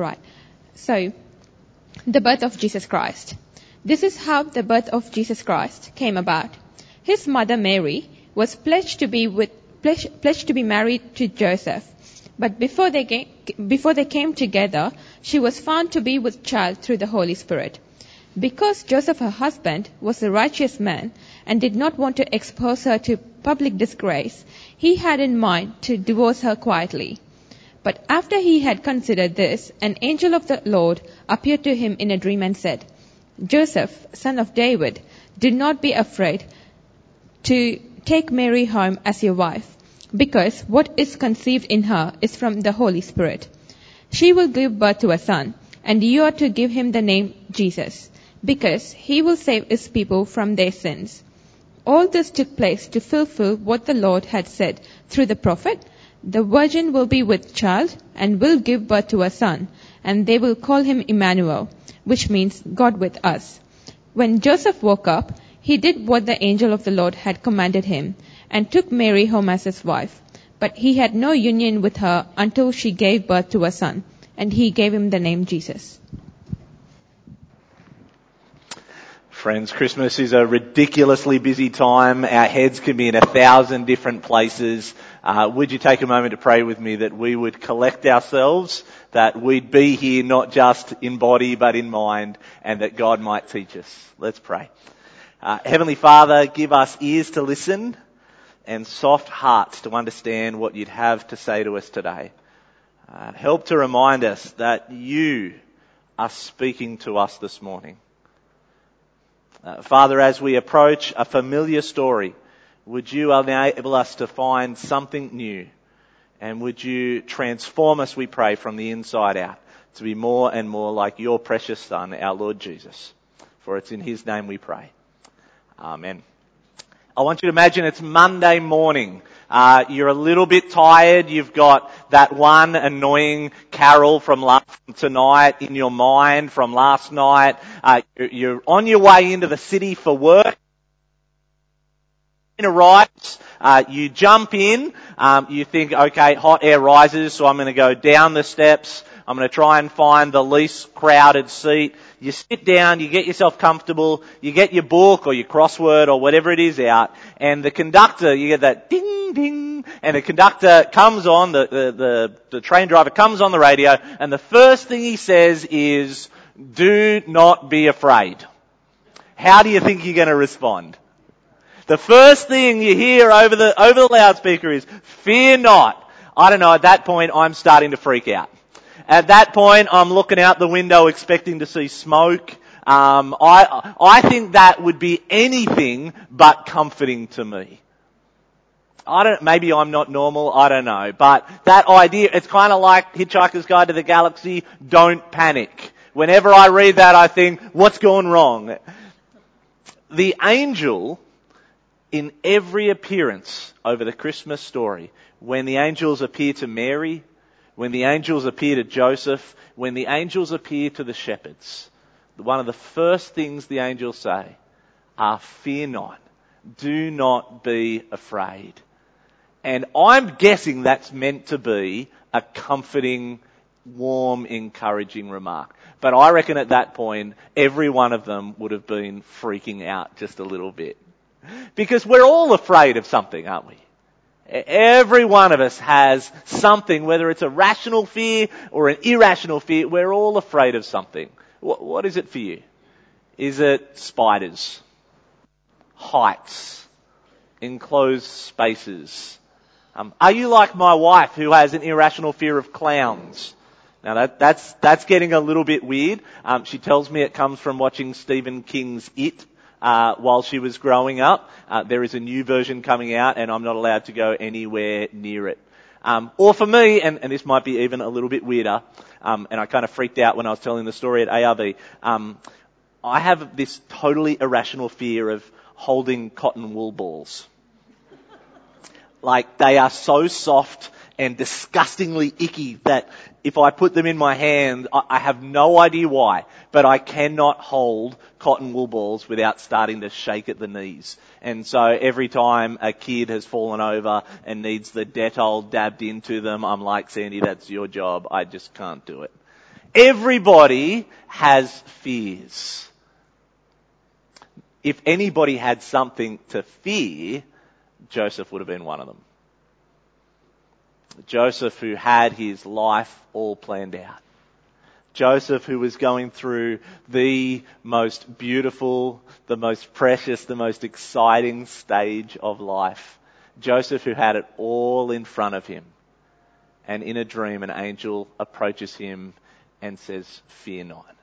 Alright. So, the birth of Jesus Christ. This is how the birth of Jesus Christ came about. His mother Mary was pledged to be with, pledged, pledged to be married to Joseph. But before they, came, before they came together, she was found to be with child through the Holy Spirit. Because Joseph, her husband, was a righteous man and did not want to expose her to public disgrace, he had in mind to divorce her quietly. But after he had considered this, an angel of the Lord appeared to him in a dream and said, Joseph, son of David, do not be afraid to take Mary home as your wife, because what is conceived in her is from the Holy Spirit. She will give birth to a son, and you are to give him the name Jesus, because he will save his people from their sins. All this took place to fulfill what the Lord had said through the prophet, the virgin will be with child and will give birth to a son, and they will call him Emmanuel, which means God with us. When Joseph woke up, he did what the angel of the Lord had commanded him, and took Mary home as his wife. But he had no union with her until she gave birth to a son, and he gave him the name Jesus. Friends, Christmas is a ridiculously busy time. Our heads can be in a thousand different places. Uh, would you take a moment to pray with me that we would collect ourselves, that we'd be here not just in body but in mind, and that God might teach us. Let's pray. Uh, Heavenly Father, give us ears to listen and soft hearts to understand what you'd have to say to us today. Uh, help to remind us that you are speaking to us this morning. Uh, Father, as we approach a familiar story, would you enable us to find something new? And would you transform us, we pray, from the inside out to be more and more like your precious Son, our Lord Jesus. For it's in His name we pray. Amen. I want you to imagine it's Monday morning. Uh, you're a little bit tired. You've got that one annoying carol from last tonight in your mind from last night. Uh, you're on your way into the city for work. Arrives, uh, you jump in. Um, you think, okay, hot air rises, so I'm going to go down the steps. I'm going to try and find the least crowded seat. You sit down, you get yourself comfortable, you get your book or your crossword or whatever it is out, and the conductor, you get that ding ding, and the conductor comes on, the, the, the, the train driver comes on the radio, and the first thing he says is, do not be afraid. How do you think you're going to respond? The first thing you hear over the, over the loudspeaker is, fear not. I don't know, at that point I'm starting to freak out. At that point, I'm looking out the window expecting to see smoke. Um, I, I think that would be anything but comforting to me. I don't, maybe I'm not normal, I don't know. But that idea, it's kind of like Hitchhiker's Guide to the Galaxy, don't panic. Whenever I read that, I think, what's gone wrong? The angel, in every appearance over the Christmas story, when the angels appear to Mary, when the angels appear to Joseph, when the angels appear to the shepherds, one of the first things the angels say are fear not. Do not be afraid. And I'm guessing that's meant to be a comforting, warm, encouraging remark. But I reckon at that point, every one of them would have been freaking out just a little bit. Because we're all afraid of something, aren't we? Every one of us has something, whether it's a rational fear or an irrational fear, we're all afraid of something. What, what is it for you? Is it spiders? Heights? Enclosed spaces? Um, are you like my wife who has an irrational fear of clowns? Now that, that's, that's getting a little bit weird. Um, she tells me it comes from watching Stephen King's It uh, while she was growing up. Uh, there is a new version coming out, and I'm not allowed to go anywhere near it. Um, or for me, and, and, this might be even a little bit weirder, um, and I kind of freaked out when I was telling the story at ARV. Um, I have this totally irrational fear of holding cotton wool balls. Like they are so soft and disgustingly icky that if I put them in my hand, I have no idea why, but I cannot hold cotton wool balls without starting to shake at the knees. And so every time a kid has fallen over and needs the Dettol dabbed into them, I'm like, Sandy, that's your job. I just can't do it. Everybody has fears. If anybody had something to fear, Joseph would have been one of them. Joseph who had his life all planned out. Joseph who was going through the most beautiful, the most precious, the most exciting stage of life. Joseph who had it all in front of him. And in a dream, an angel approaches him and says, fear not.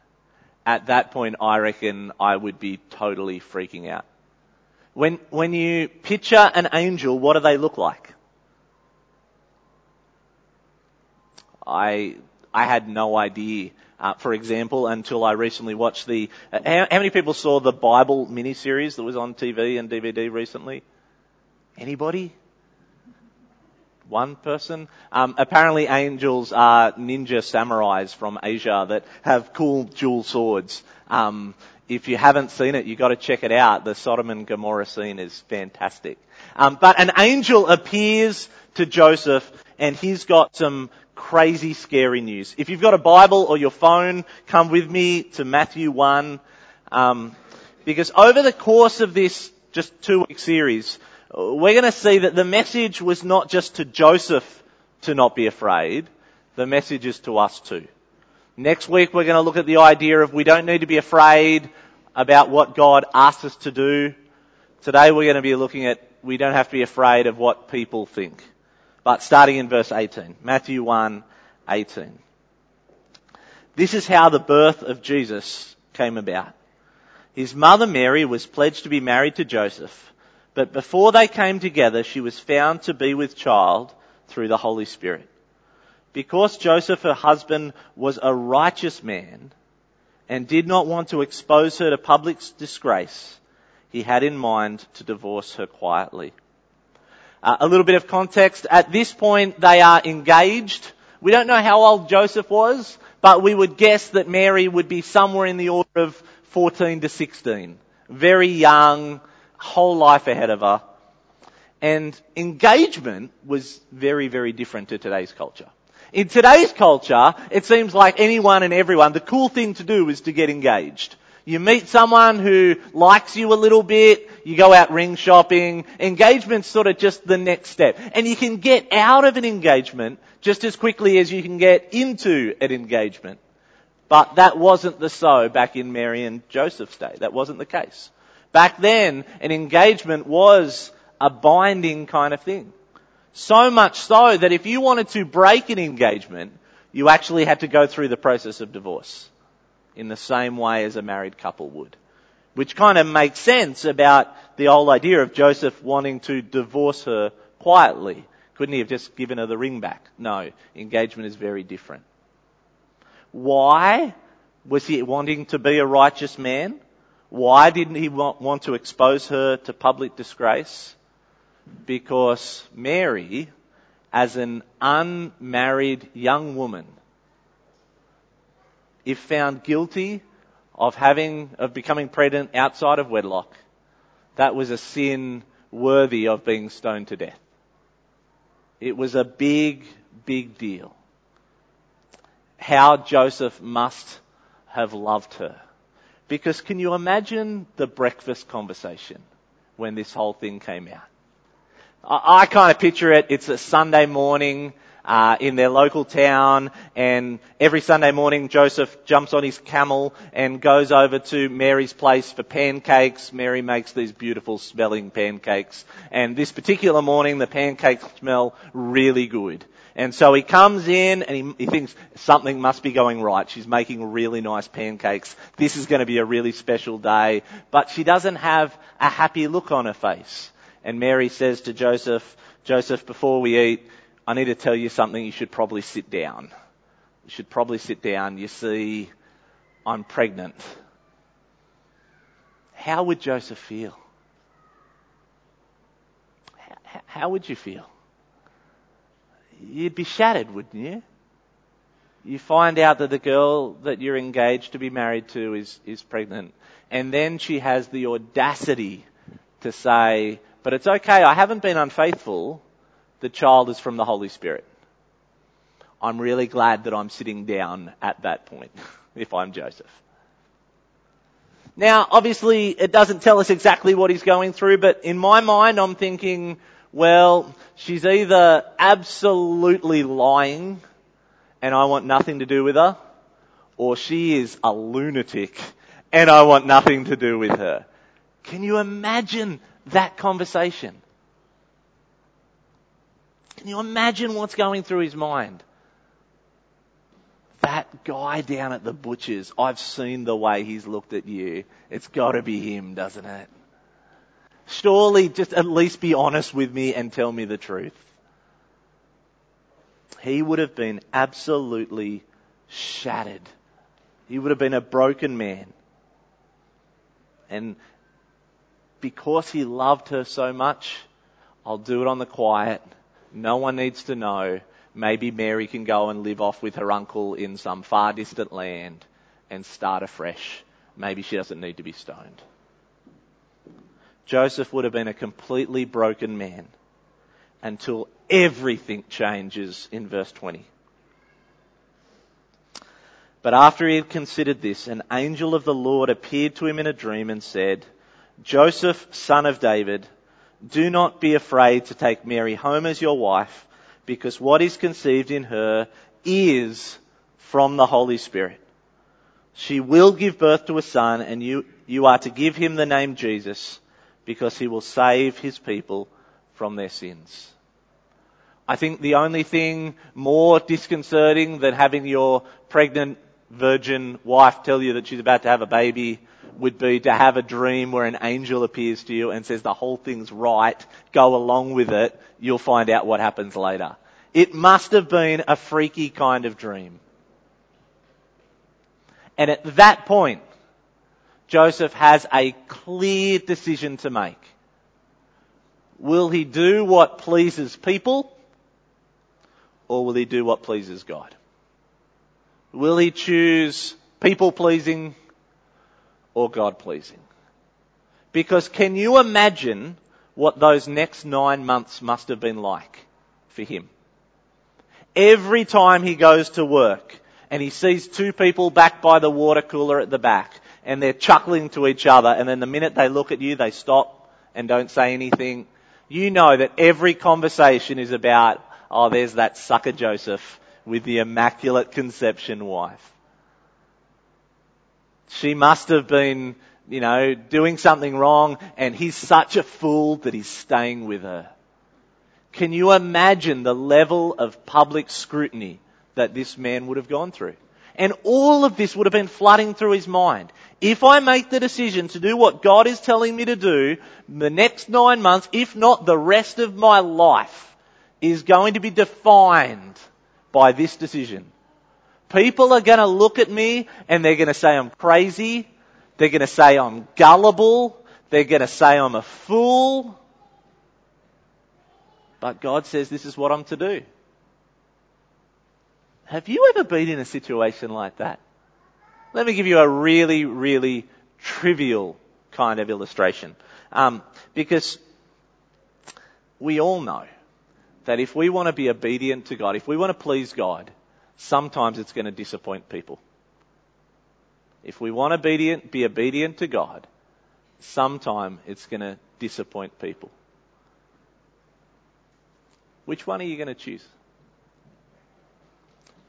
At that point, I reckon I would be totally freaking out. When, when you picture an angel, what do they look like? I, I had no idea. Uh, for example, until I recently watched the, uh, how, how many people saw the Bible miniseries that was on TV and DVD recently? Anybody? one person. Um, apparently angels are ninja samurais from Asia that have cool dual swords. Um, if you haven't seen it, you've got to check it out. The Sodom and Gomorrah scene is fantastic. Um, but an angel appears to Joseph and he's got some crazy scary news. If you've got a Bible or your phone, come with me to Matthew 1. Um, because over the course of this just two week series, we're going to see that the message was not just to Joseph to not be afraid, the message is to us too. Next week we're going to look at the idea of we don't need to be afraid about what God asks us to do. Today we're going to be looking at we don't have to be afraid of what people think. But starting in verse 18, Matthew 1, 18. This is how the birth of Jesus came about. His mother Mary was pledged to be married to Joseph but before they came together, she was found to be with child through the Holy Spirit. Because Joseph, her husband, was a righteous man and did not want to expose her to public disgrace, he had in mind to divorce her quietly. Uh, a little bit of context. At this point, they are engaged. We don't know how old Joseph was, but we would guess that Mary would be somewhere in the order of 14 to 16. Very young, whole life ahead of her. And engagement was very, very different to today's culture. In today's culture, it seems like anyone and everyone, the cool thing to do is to get engaged. You meet someone who likes you a little bit, you go out ring shopping, engagement's sort of just the next step. And you can get out of an engagement just as quickly as you can get into an engagement. But that wasn't the so back in Mary and Joseph's day. That wasn't the case. Back then, an engagement was a binding kind of thing. So much so that if you wanted to break an engagement, you actually had to go through the process of divorce in the same way as a married couple would. Which kind of makes sense about the old idea of Joseph wanting to divorce her quietly. Couldn't he have just given her the ring back? No, engagement is very different. Why was he wanting to be a righteous man? Why didn't he want to expose her to public disgrace? Because Mary, as an unmarried young woman, if found guilty of having, of becoming pregnant outside of wedlock, that was a sin worthy of being stoned to death. It was a big, big deal. How Joseph must have loved her. Because can you imagine the breakfast conversation when this whole thing came out? I, I kind of picture it, it's a Sunday morning, uh, in their local town and every Sunday morning Joseph jumps on his camel and goes over to Mary's place for pancakes. Mary makes these beautiful smelling pancakes and this particular morning the pancakes smell really good. And so he comes in and he, he, thinks something must be going right. She's making really nice pancakes. This is going to be a really special day. But she doesn't have a happy look on her face. And Mary says to Joseph, Joseph, before we eat, I need to tell you something. You should probably sit down. You should probably sit down. You see, I'm pregnant. How would Joseph feel? How would you feel? you'd be shattered, wouldn't you? You find out that the girl that you're engaged to be married to is, is pregnant. And then she has the audacity to say, but it's okay, I haven't been unfaithful. The child is from the Holy Spirit. I'm really glad that I'm sitting down at that point, if I'm Joseph. Now, obviously, it doesn't tell us exactly what he's going through, but in my mind, I'm thinking, well, she's either absolutely lying and I want nothing to do with her, or she is a lunatic and I want nothing to do with her. Can you imagine that conversation? Can you imagine what's going through his mind? That guy down at the butcher's, I've seen the way he's looked at you. It's gotta be him, doesn't it? Surely just at least be honest with me and tell me the truth. He would have been absolutely shattered. He would have been a broken man. And because he loved her so much, I'll do it on the quiet. No one needs to know. Maybe Mary can go and live off with her uncle in some far distant land and start afresh. Maybe she doesn't need to be stoned. Joseph would have been a completely broken man until everything changes in verse 20. But after he had considered this, an angel of the Lord appeared to him in a dream and said, Joseph, son of David, do not be afraid to take Mary home as your wife, because what is conceived in her is from the Holy Spirit. She will give birth to a son, and you, you are to give him the name Jesus, because he will save his people from their sins. I think the only thing more disconcerting than having your pregnant virgin wife tell you that she's about to have a baby would be to have a dream where an angel appears to you and says the whole thing's right, go along with it, you'll find out what happens later. It must have been a freaky kind of dream. And at that point, Joseph has a clear decision to make. Will he do what pleases people or will he do what pleases God? Will he choose people pleasing or God pleasing? Because can you imagine what those next nine months must have been like for him? Every time he goes to work and he sees two people back by the water cooler at the back and they're chuckling to each other and then the minute they look at you they stop and don't say anything, you know that every conversation is about, oh there's that sucker Joseph with the Immaculate Conception wife. She must have been, you know, doing something wrong and he's such a fool that he's staying with her. Can you imagine the level of public scrutiny that this man would have gone through? And all of this would have been flooding through his mind. If I make the decision to do what God is telling me to do, the next nine months, if not the rest of my life, is going to be defined by this decision. People are going to look at me and they're going to say I'm crazy. They're going to say I'm gullible. They're going to say I'm a fool. But God says this is what I'm to do. Have you ever been in a situation like that? Let me give you a really, really trivial kind of illustration. Um, because we all know that if we want to be obedient to God, if we want to please God, sometimes it's going to disappoint people. If we want to be obedient to God, sometime it's going to disappoint people. Which one are you going to choose?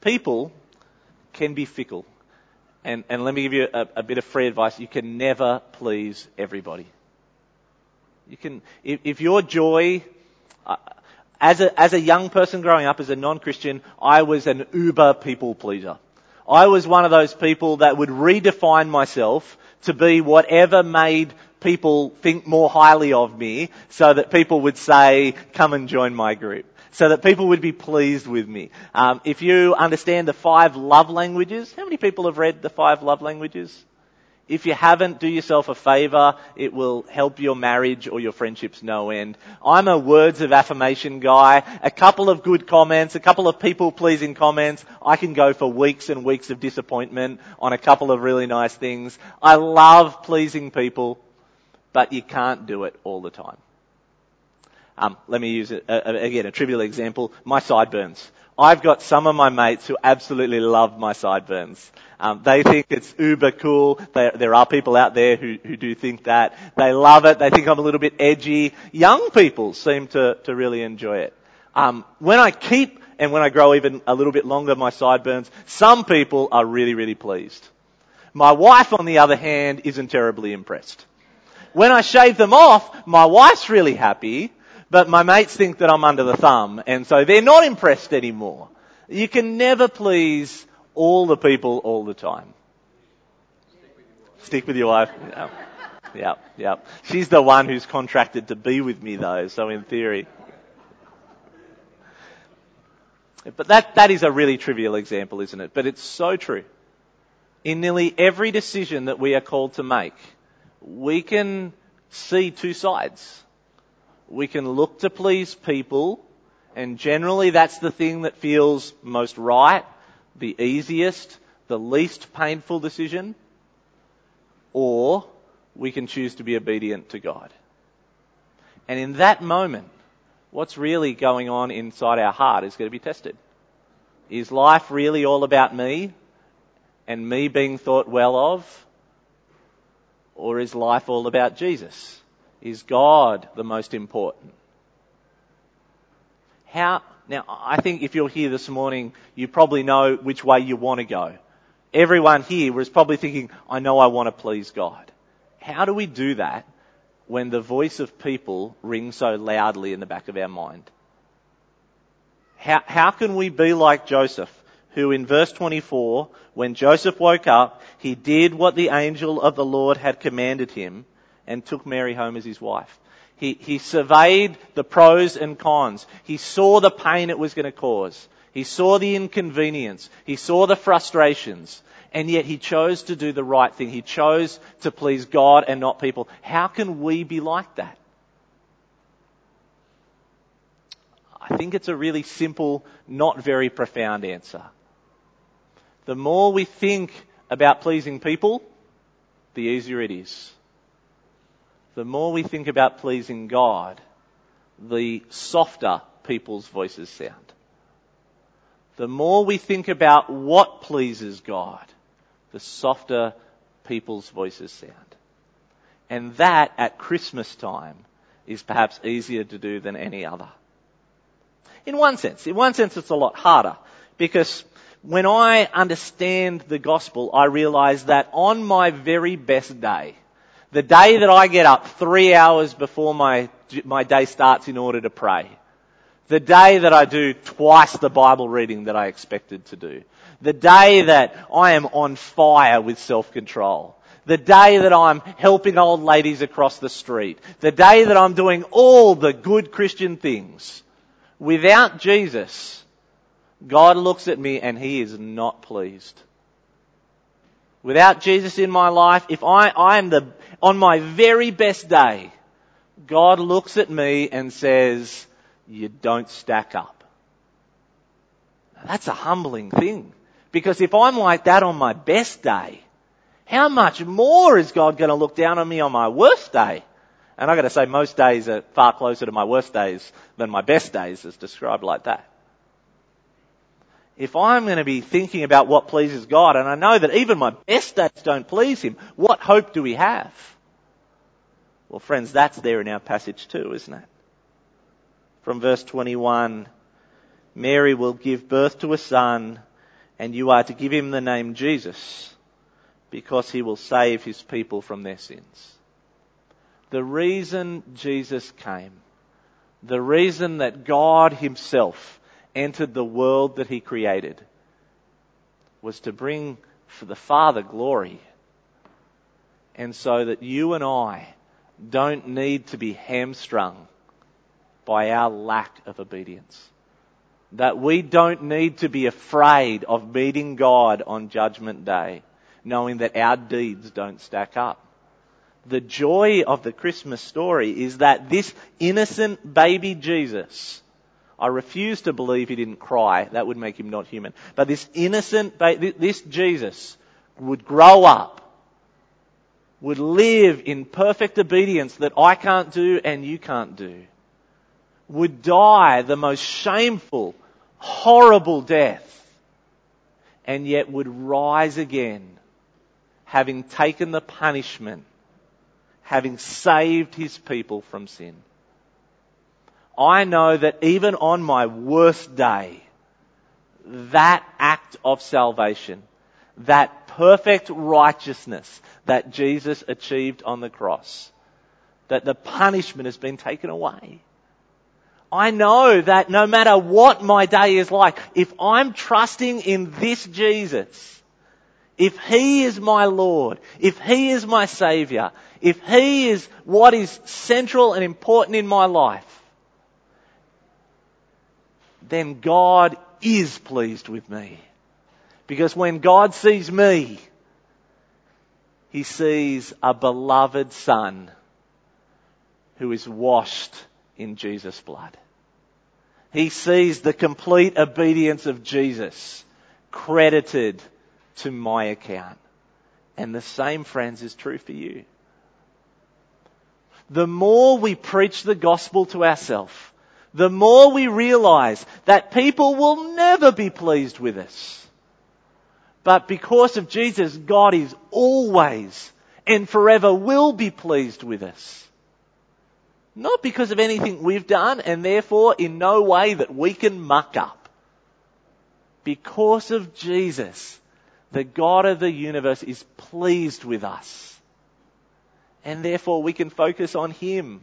People can be fickle. And, and let me give you a, a bit of free advice. You can never please everybody. You can, if, if your joy, as a, as a young person growing up, as a non-Christian, I was an uber people pleaser. I was one of those people that would redefine myself to be whatever made people think more highly of me so that people would say, come and join my group. So that people would be pleased with me. Um, if you understand the five love languages, how many people have read the five love languages? If you haven't, do yourself a favor. It will help your marriage or your friendships no end. I'm a words of affirmation guy. A couple of good comments, a couple of people pleasing comments. I can go for weeks and weeks of disappointment on a couple of really nice things. I love pleasing people, but you can't do it all the time. Um, let me use a, a, again a trivial example. My sideburns. I've got some of my mates who absolutely love my sideburns. Um, they think it's uber cool. There, there are people out there who, who do think that. They love it. They think I'm a little bit edgy. Young people seem to, to really enjoy it. Um, when I keep and when I grow even a little bit longer my sideburns, some people are really, really pleased. My wife, on the other hand, isn't terribly impressed. When I shave them off, my wife's really happy, but my mates think that I'm under the thumb, and so they're not impressed anymore. You can never please all the people all the time. Stick with your wife. Yeah. Yeah, yeah. She's the one who's contracted to be with me though, so in theory. But that, that is a really trivial example, isn't it? But it's so true. In nearly every decision that we are called to make, we can see two sides. We can look to please people, and generally that's the thing that feels most right, the easiest, the least painful decision, or we can choose to be obedient to God. And in that moment, what's really going on inside our heart is going to be tested. Is life really all about me and me being thought well of? Or is life all about Jesus? Is God the most important? How, now I think if you're here this morning, you probably know which way you want to go. Everyone here was probably thinking, I know I want to please God. How do we do that when the voice of people rings so loudly in the back of our mind? How, how can we be like Joseph, who in verse 24, when Joseph woke up, he did what the angel of the Lord had commanded him and took Mary home as his wife. He, he surveyed the pros and cons. He saw the pain it was going to cause. He saw the inconvenience. He saw the frustrations. And yet he chose to do the right thing. He chose to please God and not people. How can we be like that? I think it's a really simple, not very profound answer. The more we think about pleasing people, the easier it is. The more we think about pleasing God, the softer people's voices sound. The more we think about what pleases God, the softer people's voices sound. And that at Christmas time is perhaps easier to do than any other. In one sense, in one sense it's a lot harder because when I understand the gospel, I realize that on my very best day, the day that I get up three hours before my, my day starts in order to pray, the day that I do twice the Bible reading that I expected to do, the day that I am on fire with self-control, the day that I'm helping old ladies across the street, the day that I'm doing all the good Christian things, Without Jesus, God looks at me and He is not pleased. Without Jesus in my life, if I, I am the, on my very best day, God looks at me and says, you don't stack up. That's a humbling thing. Because if I'm like that on my best day, how much more is God going to look down on me on my worst day? And I've got to say, most days are far closer to my worst days than my best days, as described like that. If I'm going to be thinking about what pleases God, and I know that even my best days don't please Him, what hope do we have? Well, friends, that's there in our passage too, isn't it? From verse 21, Mary will give birth to a son, and you are to give him the name Jesus, because he will save his people from their sins. The reason Jesus came, the reason that God Himself entered the world that He created, was to bring for the Father glory. And so that you and I don't need to be hamstrung by our lack of obedience. That we don't need to be afraid of meeting God on Judgment Day, knowing that our deeds don't stack up the joy of the Christmas story is that this innocent baby Jesus, I refuse to believe he didn't cry. That would make him not human. But this innocent, this Jesus would grow up, would live in perfect obedience that I can't do and you can't do, would die the most shameful, horrible death, and yet would rise again, having taken the punishment, having saved his people from sin. I know that even on my worst day, that act of salvation, that perfect righteousness that Jesus achieved on the cross, that the punishment has been taken away. I know that no matter what my day is like, if I'm trusting in this Jesus, if He is my Lord, if He is my Saviour, if He is what is central and important in my life, then God is pleased with me. Because when God sees me, He sees a beloved Son who is washed in Jesus' blood. He sees the complete obedience of Jesus credited to my account. And the same, friends, is true for you. The more we preach the gospel to ourselves, the more we realize that people will never be pleased with us. But because of Jesus, God is always and forever will be pleased with us. Not because of anything we've done and therefore in no way that we can muck up. Because of Jesus, the God of the universe is pleased with us. And therefore we can focus on Him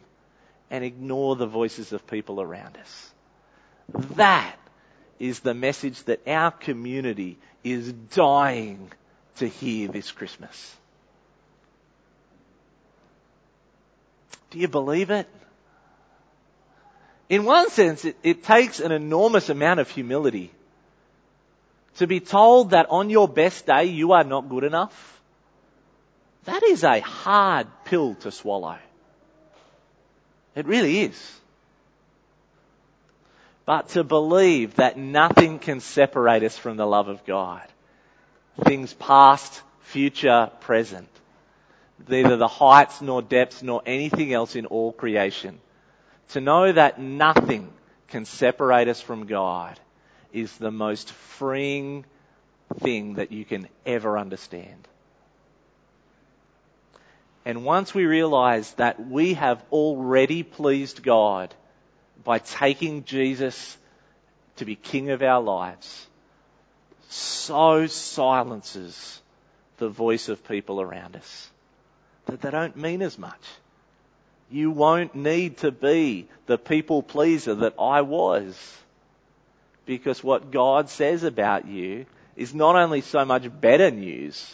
and ignore the voices of people around us. That is the message that our community is dying to hear this Christmas. Do you believe it? In one sense, it, it, takes an enormous amount of humility to be told that on your best day you are not good enough. That is a hard pill to swallow. It really is. But to believe that nothing can separate us from the love of God. Things past, future, present. Neither the heights nor depths nor anything else in all creation to know that nothing can separate us from God is the most freeing thing that you can ever understand. And once we realize that we have already pleased God by taking Jesus to be King of our lives, so silences the voice of people around us that they don't mean as much. You won't need to be the people pleaser that I was. Because what God says about you is not only so much better news,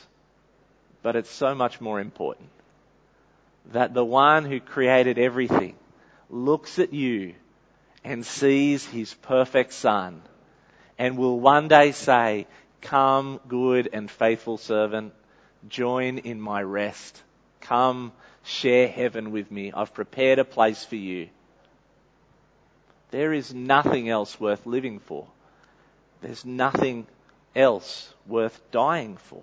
but it's so much more important. That the one who created everything looks at you and sees his perfect son and will one day say, come good and faithful servant, join in my rest. Come share heaven with me. I've prepared a place for you. There is nothing else worth living for. There's nothing else worth dying for.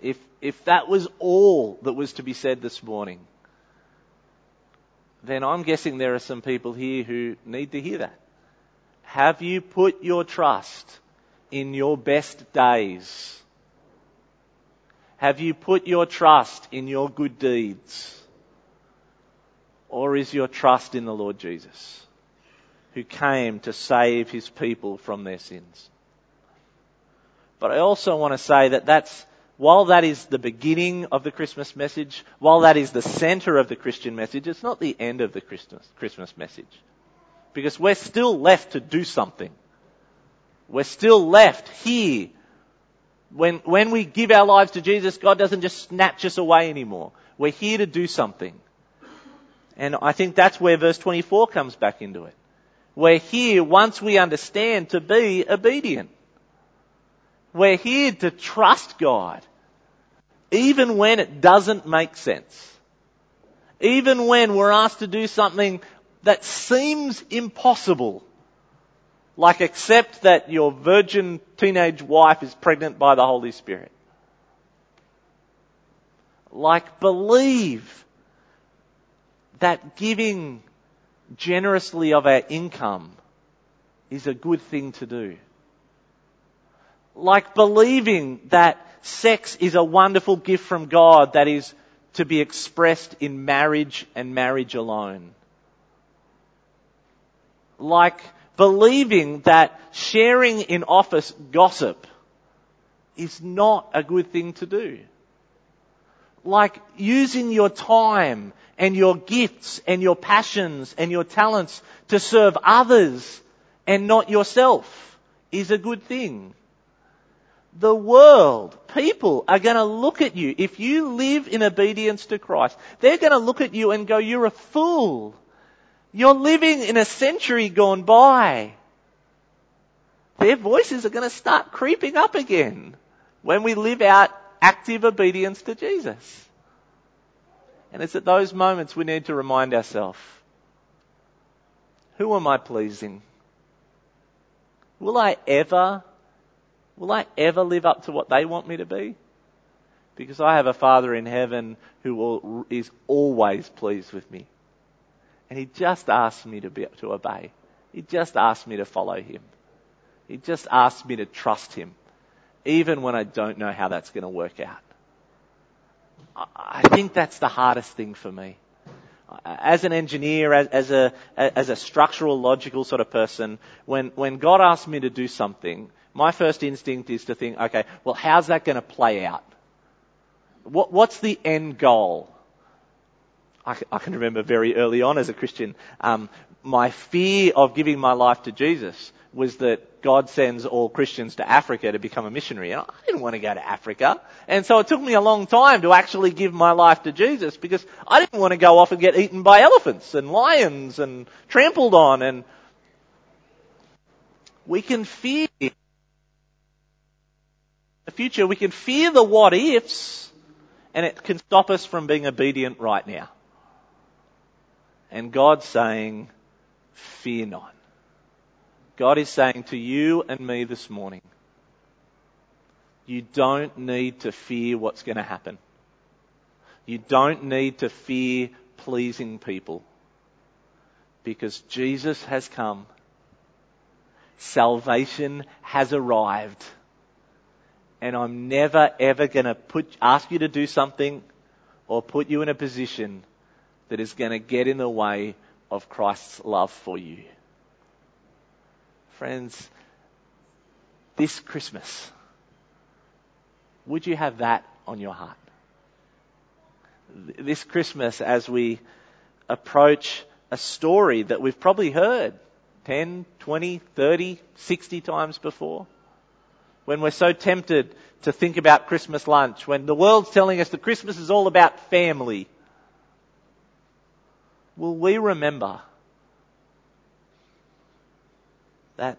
If, if that was all that was to be said this morning, then I'm guessing there are some people here who need to hear that. Have you put your trust in your best days? Have you put your trust in your good deeds? Or is your trust in the Lord Jesus, who came to save his people from their sins? But I also want to say that that's, while that is the beginning of the Christmas message, while that is the center of the Christian message, it's not the end of the Christmas, Christmas message. Because we're still left to do something. We're still left here when, when we give our lives to Jesus, God doesn't just snatch us away anymore. We're here to do something. And I think that's where verse 24 comes back into it. We're here once we understand to be obedient. We're here to trust God. Even when it doesn't make sense. Even when we're asked to do something that seems impossible. Like accept that your virgin teenage wife is pregnant by the Holy Spirit. Like believe that giving generously of our income is a good thing to do. Like believing that sex is a wonderful gift from God that is to be expressed in marriage and marriage alone. Like believing that sharing in office gossip is not a good thing to do. Like using your time and your gifts and your passions and your talents to serve others and not yourself is a good thing. The world, people are going to look at you. If you live in obedience to Christ, they're going to look at you and go, you're a fool. You're living in a century gone by. Their voices are going to start creeping up again when we live out active obedience to Jesus. And it's at those moments we need to remind ourselves, who am I pleasing? Will I ever, will I ever live up to what they want me to be? Because I have a Father in heaven who will, is always pleased with me. And He just asks me to be, to obey. He just asks me to follow Him. He just asks me to trust Him. Even when I don't know how that's going to work out. I think that's the hardest thing for me as an engineer, as, as, a, as a structural, logical sort of person, when, when God asks me to do something, my first instinct is to think, okay, well, how's that going to play out? What, what's the end goal? I, I, can remember very early on as a Christian, um, my fear of giving my life to Jesus was that God sends all Christians to Africa to become a missionary. And I didn't want to go to Africa. And so it took me a long time to actually give my life to Jesus because I didn't want to go off and get eaten by elephants and lions and trampled on and we can fear the future. We can fear the what ifs and it can stop us from being obedient right now. And God's saying, fear not. God is saying to you and me this morning, you don't need to fear what's going to happen. You don't need to fear pleasing people because Jesus has come. Salvation has arrived. And I'm never ever going to put, ask you to do something or put you in a position that is going to get in the way of Christ's love for you. Friends, this Christmas, would you have that on your heart? This Christmas, as we approach a story that we've probably heard 10, 20, 30, 60 times before, when we're so tempted to think about Christmas lunch, when the world's telling us that Christmas is all about family, will we remember that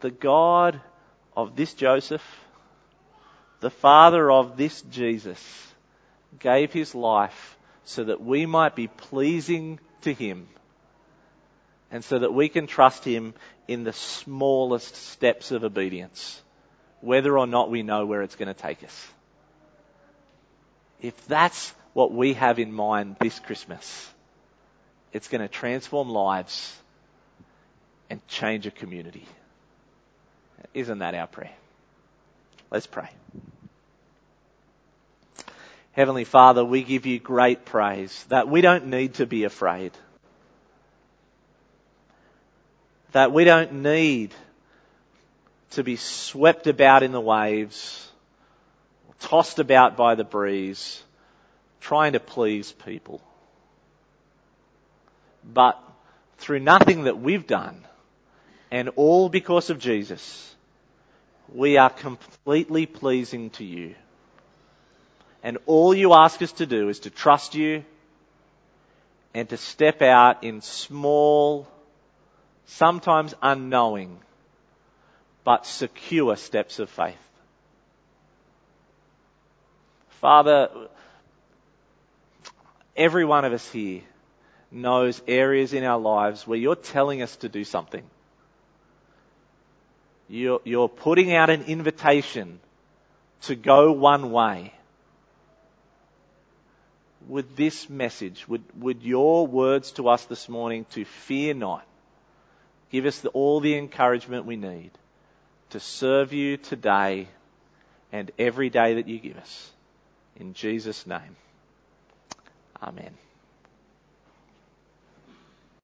the God of this Joseph, the father of this Jesus, gave his life so that we might be pleasing to him and so that we can trust him in the smallest steps of obedience, whether or not we know where it's going to take us. If that's what we have in mind this Christmas, it's going to transform lives and change a community. Isn't that our prayer? Let's pray. Heavenly Father, we give you great praise that we don't need to be afraid. That we don't need to be swept about in the waves, tossed about by the breeze, trying to please people. But through nothing that we've done, and all because of Jesus, we are completely pleasing to you. And all you ask us to do is to trust you and to step out in small, sometimes unknowing, but secure steps of faith. Father, every one of us here knows areas in our lives where you're telling us to do something. You're, you're putting out an invitation to go one way. would this message, would, would your words to us this morning to fear not, give us the, all the encouragement we need to serve you today and every day that you give us. In Jesus' name. Amen.